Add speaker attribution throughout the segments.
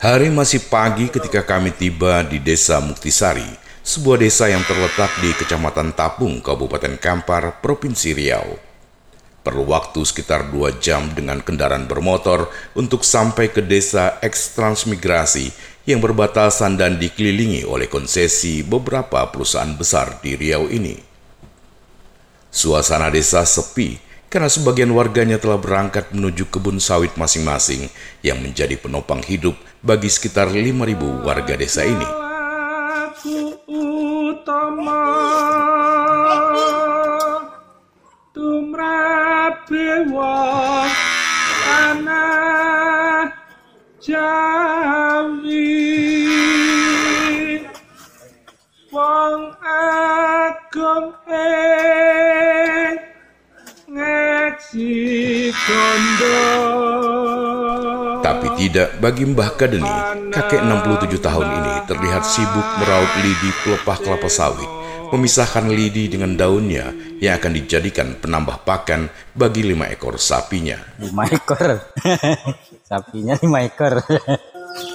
Speaker 1: Hari masih pagi ketika kami tiba di Desa Muktisari, sebuah desa yang terletak di Kecamatan Tapung, Kabupaten Kampar, Provinsi Riau. Perlu waktu sekitar dua jam dengan kendaraan bermotor untuk sampai ke desa eks-transmigrasi yang berbatasan dan dikelilingi oleh konsesi beberapa perusahaan besar di Riau ini. Suasana desa sepi karena sebagian warganya telah berangkat menuju kebun sawit masing-masing yang menjadi penopang hidup bagi sekitar 5.000 warga desa ini. Tapi tidak bagi Mbah Kadeni, kakek 67 tahun ini terlihat sibuk meraup lidi pelepah kelapa sawit, memisahkan lidi dengan daunnya yang akan dijadikan penambah pakan bagi lima ekor sapinya.
Speaker 2: Lima ekor, sapinya lima ekor.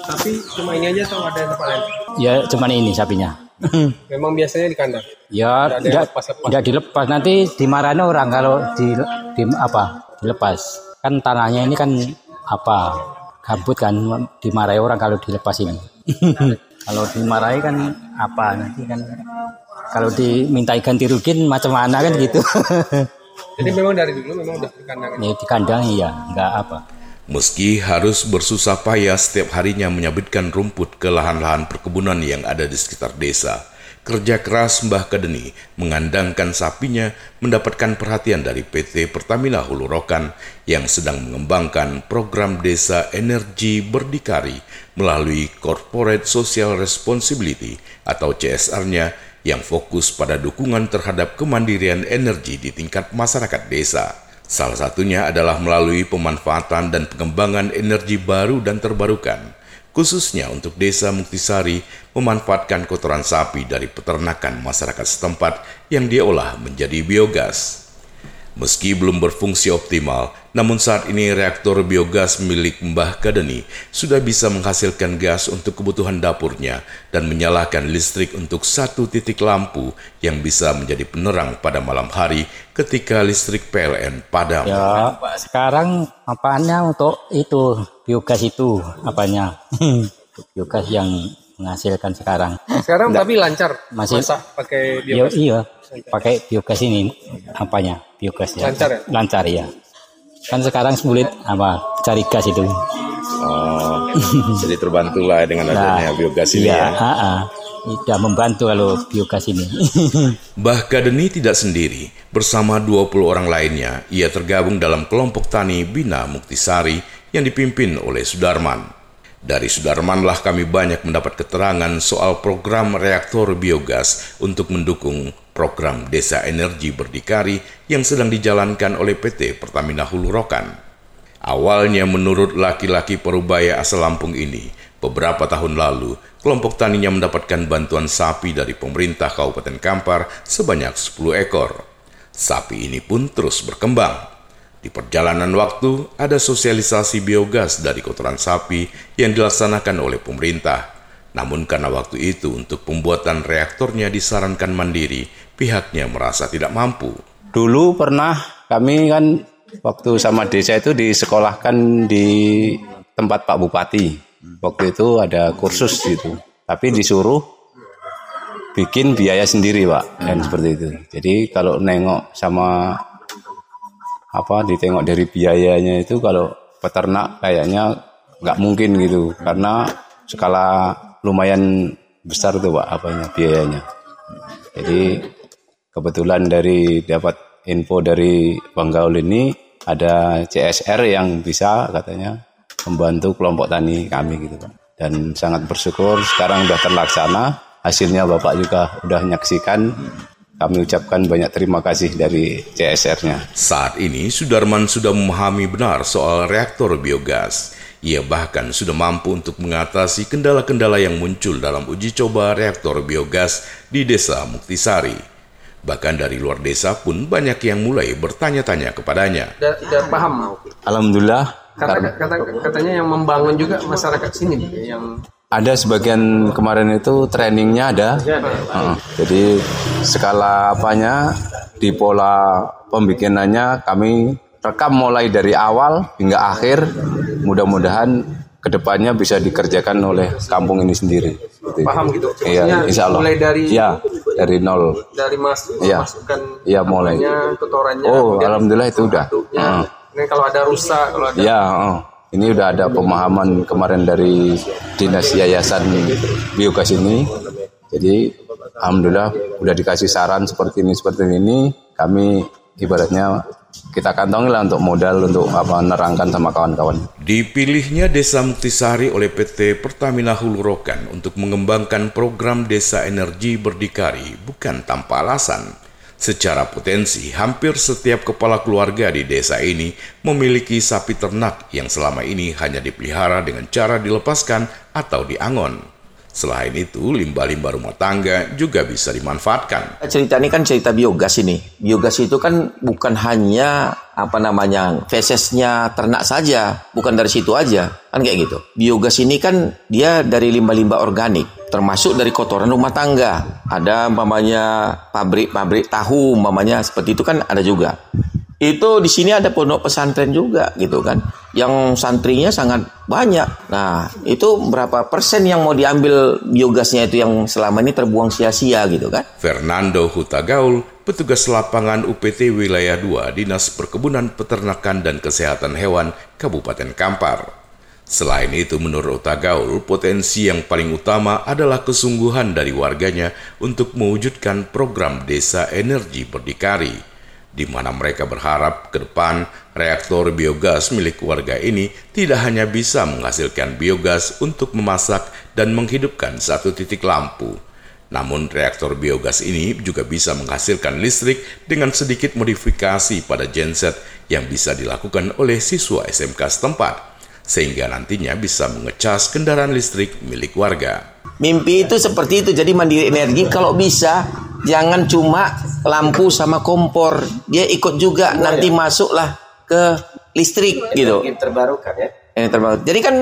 Speaker 3: Tapi cuma ini aja atau ada tempat lain?
Speaker 2: Ya cuma ini sapinya.
Speaker 3: Memang biasanya di kandang.
Speaker 2: Ya tidak tidak dilepas nanti dimarahin orang kalau di, di apa dilepas. Kan tanahnya ini kan apa gabut kan dimarahi orang kalau dilepas ini. kalau dimarahi kan apa nanti kan kalau dimintai ganti rugi macam mana kan gitu.
Speaker 3: Jadi memang dari dulu memang udah di kandang.
Speaker 2: Ya, di kandang iya, enggak apa.
Speaker 1: Meski harus bersusah payah setiap harinya menyabitkan rumput ke lahan-lahan perkebunan yang ada di sekitar desa, kerja keras Mbah Kadeni mengandangkan sapinya mendapatkan perhatian dari PT Pertamina Hulu Rokan yang sedang mengembangkan program desa energi berdikari melalui Corporate Social Responsibility atau CSR-nya yang fokus pada dukungan terhadap kemandirian energi di tingkat masyarakat desa. Salah satunya adalah melalui pemanfaatan dan pengembangan energi baru dan terbarukan, khususnya untuk desa Muktisari memanfaatkan kotoran sapi dari peternakan masyarakat setempat yang diolah menjadi biogas. Meski belum berfungsi optimal, namun saat ini reaktor biogas milik Mbah Kadeni sudah bisa menghasilkan gas untuk kebutuhan dapurnya dan menyalakan listrik untuk satu titik lampu yang bisa menjadi penerang pada malam hari ketika listrik PLN padam.
Speaker 2: Ya, sekarang apaannya untuk itu biogas itu apanya? biogas yang menghasilkan sekarang.
Speaker 3: Sekarang Nggak, tapi lancar
Speaker 2: masih masak pakai biogas. Iya, iya, pakai biogas ini apanya? Biogas ya.
Speaker 3: Lancar ya?
Speaker 2: Lancar ya. Kan sekarang sulit apa cari gas itu.
Speaker 1: Oh, jadi terbantu lah dengan nah, adanya nah, biogas ini iya, ya.
Speaker 2: Ha Tidak membantu kalau biogas ini.
Speaker 1: Mbah Kadeni tidak sendiri. Bersama 20 orang lainnya, ia tergabung dalam kelompok tani Bina Muktisari yang dipimpin oleh Sudarman. Dari Sudarmanlah kami banyak mendapat keterangan soal program reaktor biogas untuk mendukung program Desa Energi Berdikari yang sedang dijalankan oleh PT Pertamina Hulu Rokan. Awalnya menurut laki-laki perubaya asal Lampung ini, beberapa tahun lalu kelompok taninya mendapatkan bantuan sapi dari pemerintah Kabupaten Kampar sebanyak 10 ekor. Sapi ini pun terus berkembang di perjalanan waktu, ada sosialisasi biogas dari kotoran sapi yang dilaksanakan oleh pemerintah. Namun karena waktu itu untuk pembuatan reaktornya disarankan mandiri, pihaknya merasa tidak mampu.
Speaker 4: Dulu pernah kami kan waktu sama desa itu disekolahkan di tempat Pak Bupati. Waktu itu ada kursus gitu. Tapi disuruh bikin biaya sendiri Pak. Dan seperti itu. Jadi kalau nengok sama apa ditengok dari biayanya itu kalau peternak kayaknya nggak mungkin gitu karena skala lumayan besar tuh pak apanya biayanya jadi kebetulan dari dapat info dari Bang Gaul ini ada CSR yang bisa katanya membantu kelompok tani kami gitu pak dan sangat bersyukur sekarang sudah terlaksana hasilnya bapak juga udah menyaksikan kami ucapkan banyak terima kasih dari CSR-nya.
Speaker 1: Saat ini, Sudarman sudah memahami benar soal reaktor biogas. Ia bahkan sudah mampu untuk mengatasi kendala-kendala yang muncul dalam uji coba reaktor biogas di desa Muktisari. Bahkan dari luar desa pun banyak yang mulai bertanya-tanya kepadanya.
Speaker 3: Sudah paham?
Speaker 4: Alhamdulillah
Speaker 3: Kata, kata, katanya yang membangun juga masyarakat sini, yang
Speaker 4: Ada sebagian kemarin itu trainingnya ada. Heeh. jadi skala apanya di pola pembikinannya kami rekam mulai dari awal hingga akhir. Mudah-mudahan ke depannya bisa dikerjakan oleh kampung ini sendiri.
Speaker 3: Paham gitu.
Speaker 4: Iya, insya Allah.
Speaker 3: mulai dari
Speaker 4: Iya, dari nol.
Speaker 3: dari mas
Speaker 4: Iya.
Speaker 3: masukkan
Speaker 4: Iya, mulai.
Speaker 3: kotorannya.
Speaker 4: Oh, alhamdulillah itu udah. Heeh.
Speaker 3: Ini kalau ada rusak, kalau ada
Speaker 4: Ya, oh. ini udah ada pemahaman kemarin dari dinas yayasan biogas ini. Jadi, alhamdulillah udah dikasih saran seperti ini seperti ini. Kami ibaratnya kita kantongi lah untuk modal untuk apa nerangkan sama kawan-kawan.
Speaker 1: Dipilihnya Desa Muktisari oleh PT Pertamina Hulu Rokan untuk mengembangkan program Desa Energi Berdikari bukan tanpa alasan. Secara potensi, hampir setiap kepala keluarga di desa ini memiliki sapi ternak yang selama ini hanya dipelihara dengan cara dilepaskan atau diangon. Selain itu, limbah-limbah rumah tangga juga bisa dimanfaatkan.
Speaker 5: cerita ini kan cerita biogas ini. Biogas itu kan bukan hanya apa namanya fesesnya ternak saja, bukan dari situ aja, kan kayak gitu. Biogas ini kan dia dari limbah-limbah organik, termasuk dari kotoran rumah tangga. Ada umpamanya pabrik-pabrik tahu, umpamanya seperti itu kan ada juga. Itu di sini ada pondok pesantren juga gitu kan, yang santrinya sangat banyak. Nah itu berapa persen yang mau diambil biogasnya itu yang selama ini terbuang sia-sia gitu kan?
Speaker 1: Fernando Hutagaul, petugas lapangan UPT Wilayah 2 Dinas Perkebunan Peternakan dan Kesehatan Hewan Kabupaten Kampar. Selain itu, menurut Utagaul, potensi yang paling utama adalah kesungguhan dari warganya untuk mewujudkan program Desa Energi Berdikari, di mana mereka berharap ke depan reaktor biogas milik warga ini tidak hanya bisa menghasilkan biogas untuk memasak dan menghidupkan satu titik lampu, namun reaktor biogas ini juga bisa menghasilkan listrik dengan sedikit modifikasi pada genset yang bisa dilakukan oleh siswa SMK setempat, sehingga nantinya bisa mengecas kendaraan listrik milik warga.
Speaker 5: Mimpi itu seperti itu. Jadi mandiri energi kalau bisa jangan cuma lampu sama kompor. Dia ikut juga nanti masuklah ke listrik gitu.
Speaker 6: terbarukan ya.
Speaker 5: Yang terbaru. Jadi kan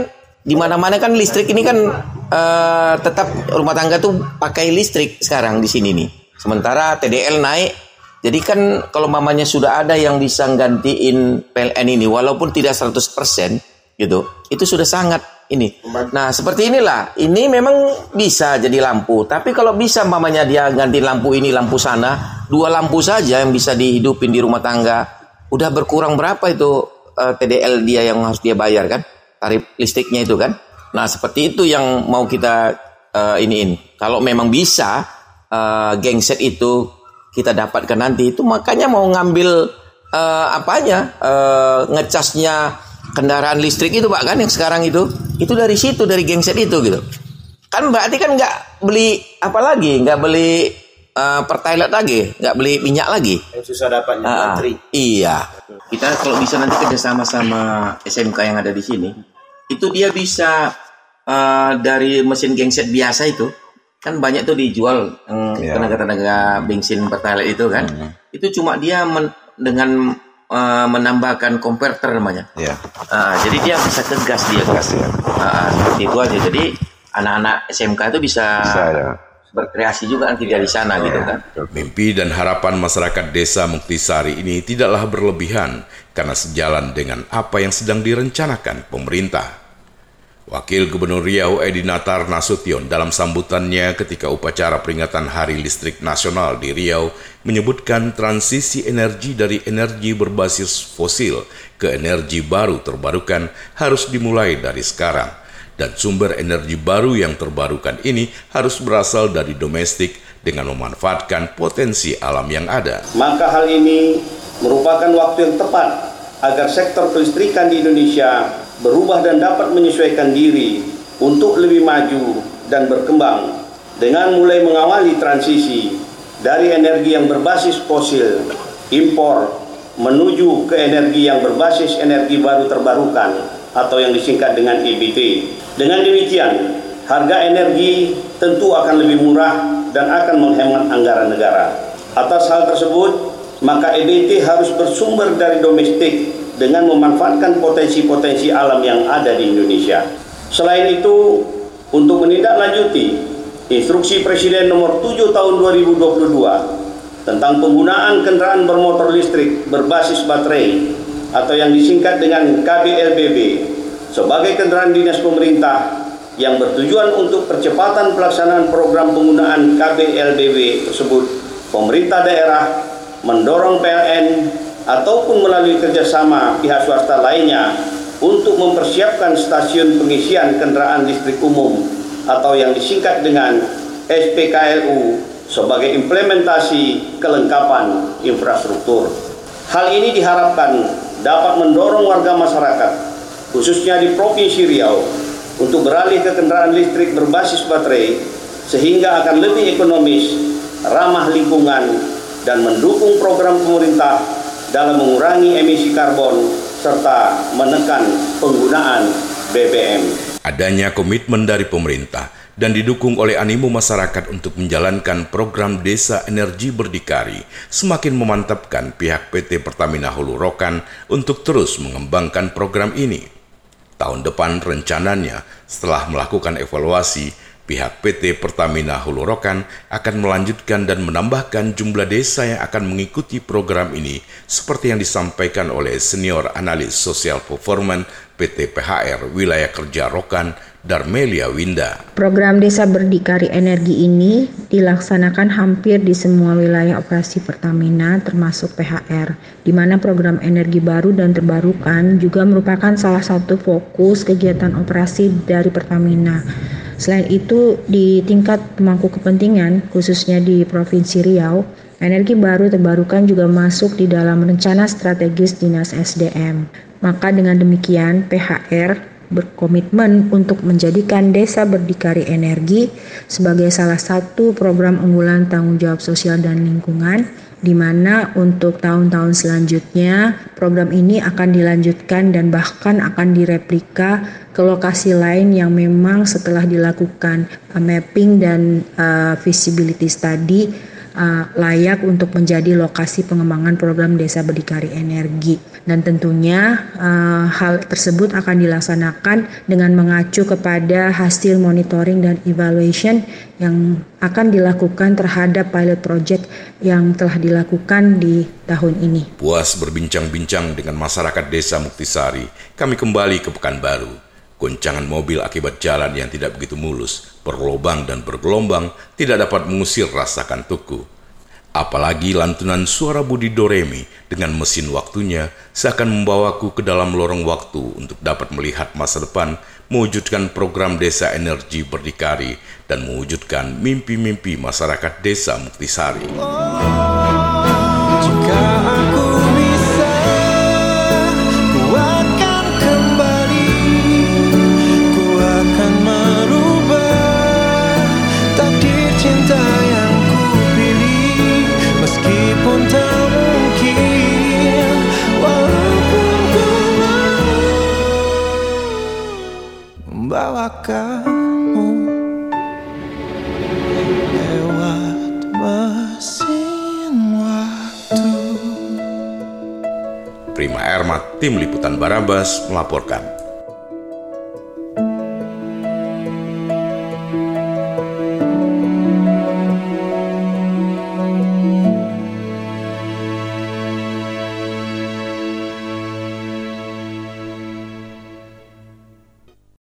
Speaker 5: di mana-mana kan listrik ini kan eh, tetap rumah tangga tuh pakai listrik sekarang di sini nih. Sementara TDL naik. Jadi kan kalau mamanya sudah ada yang bisa gantiin PLN ini walaupun tidak 100% gitu. Itu sudah sangat ini. Nah, seperti inilah. Ini memang bisa jadi lampu, tapi kalau bisa mamanya dia ganti lampu ini, lampu sana, dua lampu saja yang bisa dihidupin di rumah tangga. Udah berkurang berapa itu eh, TDL dia yang harus dia bayar kan? Tarif listriknya itu kan? Nah, seperti itu yang mau kita eh, iniin. Kalau memang bisa eh, gengset itu kita dapatkan nanti itu makanya mau ngambil eh, apanya? Eh, ngecasnya kendaraan listrik itu pak kan yang sekarang itu itu dari situ dari gengset itu gitu. Kan berarti kan nggak beli apa lagi? Nggak beli eh, pertalite lagi? Nggak beli minyak lagi?
Speaker 6: Yang susah dapatnya antri.
Speaker 5: iya. Kita kalau bisa nanti kerjasama sama SMK yang ada di sini itu dia bisa eh, dari mesin gengset biasa itu kan banyak tuh dijual yang tenaga-tenaga bensin pertalite itu kan. Itu cuma dia men- dengan eh, menambahkan konverter namanya
Speaker 4: Ya.
Speaker 5: Ah, jadi dia bisa ke gas dia gas ya. seperti itu aja. Jadi anak-anak SMK itu bisa,
Speaker 4: ya.
Speaker 5: berkreasi juga nanti dari sana gitu kan.
Speaker 1: Mimpi dan harapan masyarakat desa Muktisari ini tidaklah berlebihan karena sejalan dengan apa yang sedang direncanakan pemerintah. Wakil Gubernur Riau Edi Natar Nasution dalam sambutannya ketika upacara peringatan Hari Listrik Nasional di Riau menyebutkan transisi energi dari energi berbasis fosil ke energi baru terbarukan harus dimulai dari sekarang dan sumber energi baru yang terbarukan ini harus berasal dari domestik dengan memanfaatkan potensi alam yang ada.
Speaker 7: Maka hal ini merupakan waktu yang tepat agar sektor kelistrikan di Indonesia berubah dan dapat menyesuaikan diri untuk lebih maju dan berkembang dengan mulai mengawali transisi dari energi yang berbasis fosil impor menuju ke energi yang berbasis energi baru terbarukan atau yang disingkat dengan EBT. Dengan demikian, harga energi tentu akan lebih murah dan akan menghemat anggaran negara. Atas hal tersebut, maka EBT harus bersumber dari domestik dengan memanfaatkan potensi-potensi alam yang ada di Indonesia. Selain itu, untuk menindaklanjuti Instruksi Presiden nomor 7 tahun 2022 tentang penggunaan kendaraan bermotor listrik berbasis baterai atau yang disingkat dengan KBLBB sebagai kendaraan dinas pemerintah yang bertujuan untuk percepatan pelaksanaan program penggunaan KBLBB tersebut, pemerintah daerah mendorong PLN ataupun melalui kerjasama pihak swasta lainnya untuk mempersiapkan stasiun pengisian kendaraan listrik umum atau yang disingkat dengan SPKLU sebagai implementasi kelengkapan infrastruktur. Hal ini diharapkan dapat mendorong warga masyarakat, khususnya di Provinsi Riau, untuk beralih ke kendaraan listrik berbasis baterai sehingga akan lebih ekonomis, ramah lingkungan, dan mendukung program pemerintah dalam mengurangi emisi karbon serta menekan penggunaan BBM.
Speaker 1: Adanya komitmen dari pemerintah dan didukung oleh animo masyarakat untuk menjalankan program Desa Energi Berdikari semakin memantapkan pihak PT Pertamina Hulu Rokan untuk terus mengembangkan program ini. Tahun depan rencananya setelah melakukan evaluasi Pihak PT Pertamina Hulu Rokan akan melanjutkan dan menambahkan jumlah desa yang akan mengikuti program ini seperti yang disampaikan oleh senior analis sosial performance PT PHR Wilayah Kerja Rokan Darmelia Winda.
Speaker 6: Program Desa Berdikari Energi ini dilaksanakan hampir di semua wilayah operasi Pertamina termasuk PHR, di mana program energi baru dan terbarukan juga merupakan salah satu fokus kegiatan operasi dari Pertamina. Selain itu, di tingkat pemangku kepentingan, khususnya di Provinsi Riau, energi baru terbarukan juga masuk di dalam rencana strategis Dinas SDM. Maka dengan demikian, PHR berkomitmen untuk menjadikan Desa Berdikari Energi sebagai salah satu program unggulan tanggung jawab sosial dan lingkungan di mana untuk tahun-tahun selanjutnya program ini akan dilanjutkan dan bahkan akan direplika ke lokasi lain yang memang setelah dilakukan uh, mapping dan uh, visibility study uh, layak untuk menjadi lokasi pengembangan program Desa Berdikari Energi. Dan tentunya uh, hal tersebut akan dilaksanakan dengan mengacu kepada hasil monitoring dan evaluation yang akan dilakukan terhadap pilot project yang telah dilakukan di tahun ini.
Speaker 1: Puas berbincang-bincang dengan masyarakat Desa Muktisari, kami kembali ke Pekanbaru. Goncangan mobil akibat jalan yang tidak begitu mulus, berlobang dan bergelombang tidak dapat mengusir rasakan tuku. Apalagi lantunan suara Budi Doremi dengan mesin waktunya seakan membawaku ke dalam lorong waktu untuk dapat melihat masa depan, mewujudkan program desa energi berdikari, dan mewujudkan mimpi-mimpi masyarakat desa Muktisari. Jika Tim Liputan Barabas melaporkan.